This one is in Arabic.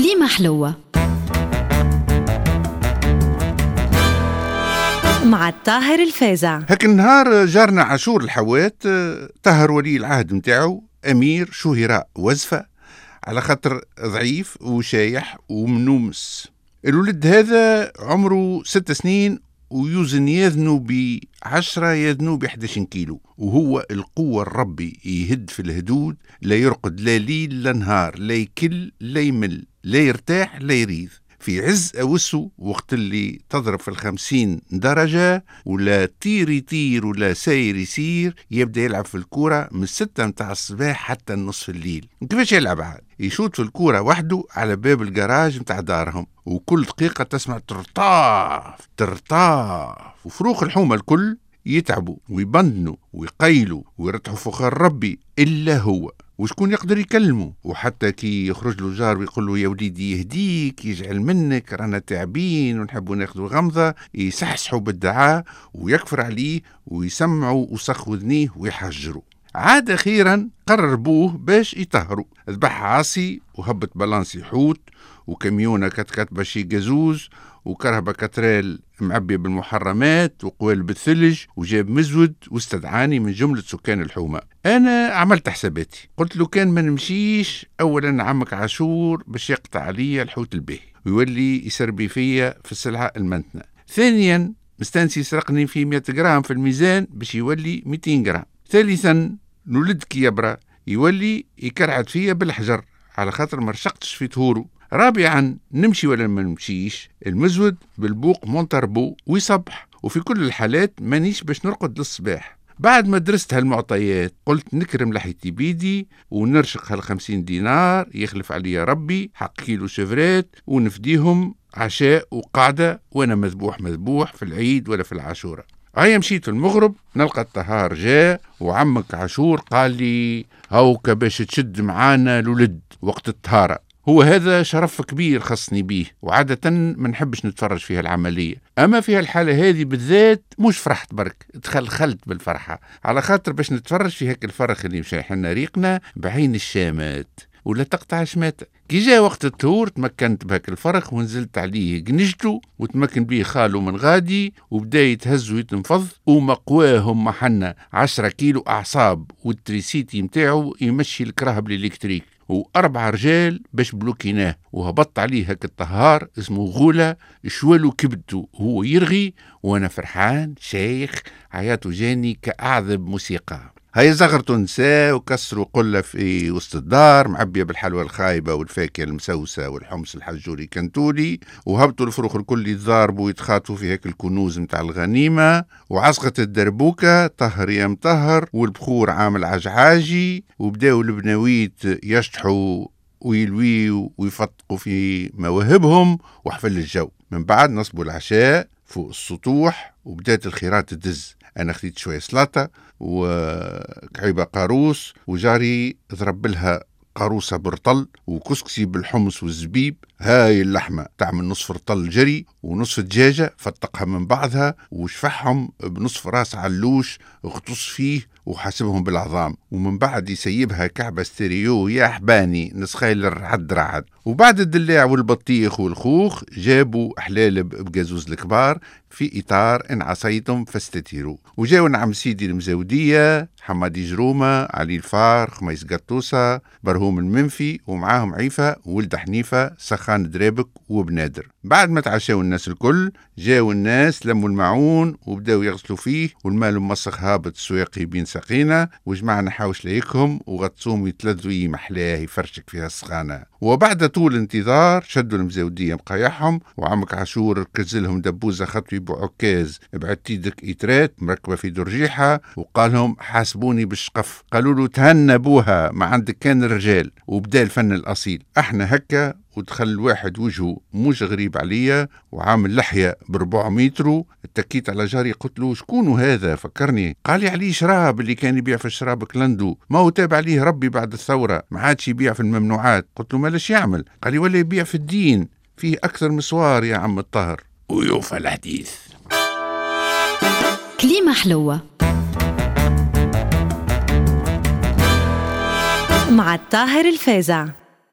كليمة حلوة. مع الطاهر الفازع هاك النهار جارنا عاشور الحوات طهر ولي العهد متاعو أمير شهراء وزفة على خاطر ضعيف وشايح ومنومس. الولد هذا عمره ست سنين ويوزن يذنو بعشرة يذنو ب 11 كيلو. وهو القوة الربي يهد في الهدود لا يرقد لا ليل لا نهار لا يكل لا يمل لا يرتاح لا يريض في عز أوسو وقت اللي تضرب في الخمسين درجة ولا طير يطير ولا ساير يسير يبدأ يلعب في الكورة من الستة متاع الصباح حتى نصف الليل. كيفاش يلعب عاد؟ يشوط في الكورة وحده على باب الجراج متاع دارهم وكل دقيقة تسمع ترطاف ترطاف. وفروخ الحومة الكل يتعبوا ويبندنوا ويقيلوا ويرتحوا فخار ربي إلا هو. وشكون يقدر يكلمه؟ وحتى كي يخرج له جار ويقول له يا وليدي يهديك يجعل منك رانا تعبين ونحبوا ناخذوا غمضة يسحسحوا بالدعاء ويكفر عليه ويسمعوا وسخ وذنيه ويحجروا. عاد أخيرا قرر بوه باش يطهروا. ذبح عاصي وهبط بالانسي حوت وكميونة كتكت باشي جازوز وكرهبة كترال معبية بالمحرمات وقوال بالثلج وجاب مزود واستدعاني من جملة سكان الحومة. أنا عملت حساباتي. قلت له كان ما نمشيش أولا عمك عاشور باش يقطع عليا الحوت الباهي ويولي يسربي فيا في السلعة المنتنة. ثانيا مستانسي يسرقني في 100 جرام في الميزان باش يولي 200 جرام. ثالثا نولد يبرى يولي يكرعد فيا بالحجر على خاطر ما رشقتش في طهوره. رابعا نمشي ولا ما نمشيش المزود بالبوق مونتربو ويصبح وفي كل الحالات مانيش باش نرقد للصباح. بعد ما درست هالمعطيات قلت نكرم لحيتي بيدي ونرشق هالخمسين دينار يخلف عليا ربي حق كيلو شفرات ونفديهم عشاء وقعدة وأنا مذبوح مذبوح في العيد ولا في العاشورة. هيا مشيت المغرب نلقى الطهار جاء وعمك عاشور قال لي هاوكا باش تشد معانا الولد وقت الطهارة. هو هذا شرف كبير خصني بيه وعادة ما نحبش نتفرج فيها العملية. أما في الحالة هذه بالذات مش فرحت برك تخلخلت بالفرحة. على خاطر باش نتفرج في هيك الفرخ اللي مشى حنا ريقنا بعين الشامات. ولا تقطع شماتة. كي جاء وقت الطهور تمكنت بهاك الفرخ ونزلت عليه جنجته وتمكن بيه خاله من غادي وبدا يتهز ويتنفض ومقواهم محنا عشرة كيلو أعصاب والتريسيتي متاعو يمشي الكرهب الإلكتريك وأربعة رجال باش بلوكيناه وهبط عليه هك الطهار اسمه غولة شوالو كبدته هو يرغي وأنا فرحان شيخ عياته جاني كأعذب موسيقى. هاي زغرتوا نساء وكسروا قلة في وسط الدار معبية بالحلوى الخايبة والفاكهة المسوسة والحمص الحجوري كنتولي وهبطوا الفروخ الكل يتضاربوا ويتخاطفوا في هيك الكنوز متاع الغنيمة وعصقة الدربوكة طهر يا مطهر والبخور عامل عجعاجي وبداوا البناويت يشطحوا ويلويوا ويفطقوا في مواهبهم وحفل الجو. من بعد نصبوا العشاء فوق السطوح وبدات الخيرات تدز. أنا خديت شوية سلطة وكعيبة قاروس وجاري ضرب لها قاروسة برطل وكسكسي بالحمص والزبيب. هاي اللحمة تعمل نصف رطل جري ونصف دجاجة فتقها من بعضها وشفعهم بنصف راس علوش اغطس فيه وحاسبهم بالعظام. ومن بعد يسيبها كعبة ستيريو يا حباني نسخيل الرعد رعد. وبعد الدلاع والبطيخ والخوخ جابوا حلالب بجازوز الكبار في إطار إن عصيتم فاستتيروا. وجاو نعم سيدي المزودية حمادي جرومة علي الفار خميس قطوسة برهوم المنفي ومعاهم عيفة ولد حنيفة سخان درابك وبنادر بعد ما تعشاو الناس الكل جاو الناس لموا المعون وبداو يغسلوا فيه والمال مسخ هابط سواقي بين سقينا وجمعنا حوش ليكهم وغطسوهم يتلذوا محلاه يفرشك فيها السخانة. وبعد طول انتظار شدوا المزودية مقايحهم وعمك عاشور ركز لهم دبوزة خطوي بعكاز بعت يدك إترات مركبة في درجيحة وقال لهم حاسبوني بالشقف. قالوا له تهنى بوها ما عندك كان الرجال وبدا الفن الأصيل. أحنا هكا ودخل واحد وجهه مش غريب عليا وعامل لحية بربع متر. اتكيت على جاري قلت له شكون هذا؟ فكرني. قال لي عليه شراب اللي كان يبيع في الشراب كلندو ما هو تابع عليه ربي بعد الثورة؟ ما عادش يبيع في الممنوعات. قلت له مالاش يعمل؟ قال لي ولا يبيع في الدين. فيه أكثر مسوار يا عم الطهر ويوفى الحديث. كليمة حلوة. مع الطاهر الفازع.